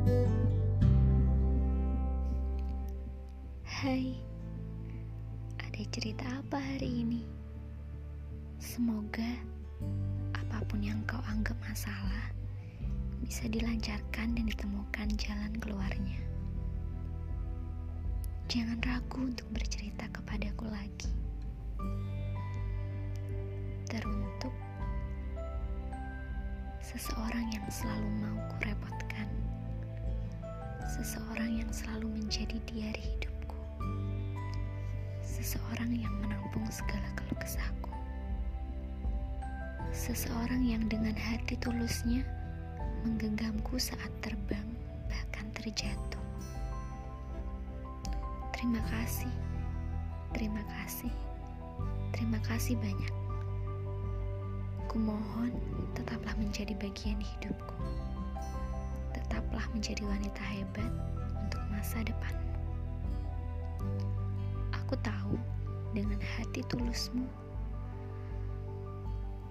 Hai, ada cerita apa hari ini? Semoga apa pun yang kau anggap masalah bisa dilancarkan dan ditemukan jalan keluarnya. Jangan ragu untuk bercerita kepadaku lagi. Teruntuk seseorang yang selalu mau kurepotkan, seseorang yang selalu menjadi diari hidup seseorang yang menampung segala keluh kesahku. Seseorang yang dengan hati tulusnya menggenggamku saat terbang, bahkan terjatuh. Terima kasih, terima kasih, terima kasih banyak. Kumohon tetaplah menjadi bagian hidupku. Tetaplah menjadi wanita hebat untuk masa depanmu. Aku tahu dengan hati tulusmu,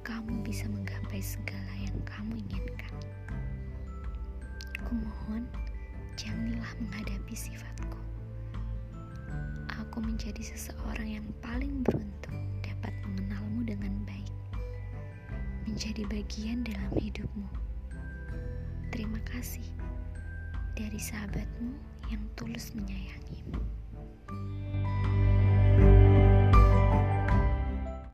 kamu bisa menggapai segala yang kamu inginkan. Kumohon, janganlah menghadapi sifatku. Aku menjadi seseorang yang paling beruntung dapat mengenalmu dengan baik, menjadi bagian dalam hidupmu. Terima kasih dari sahabatmu yang tulus menyayangimu.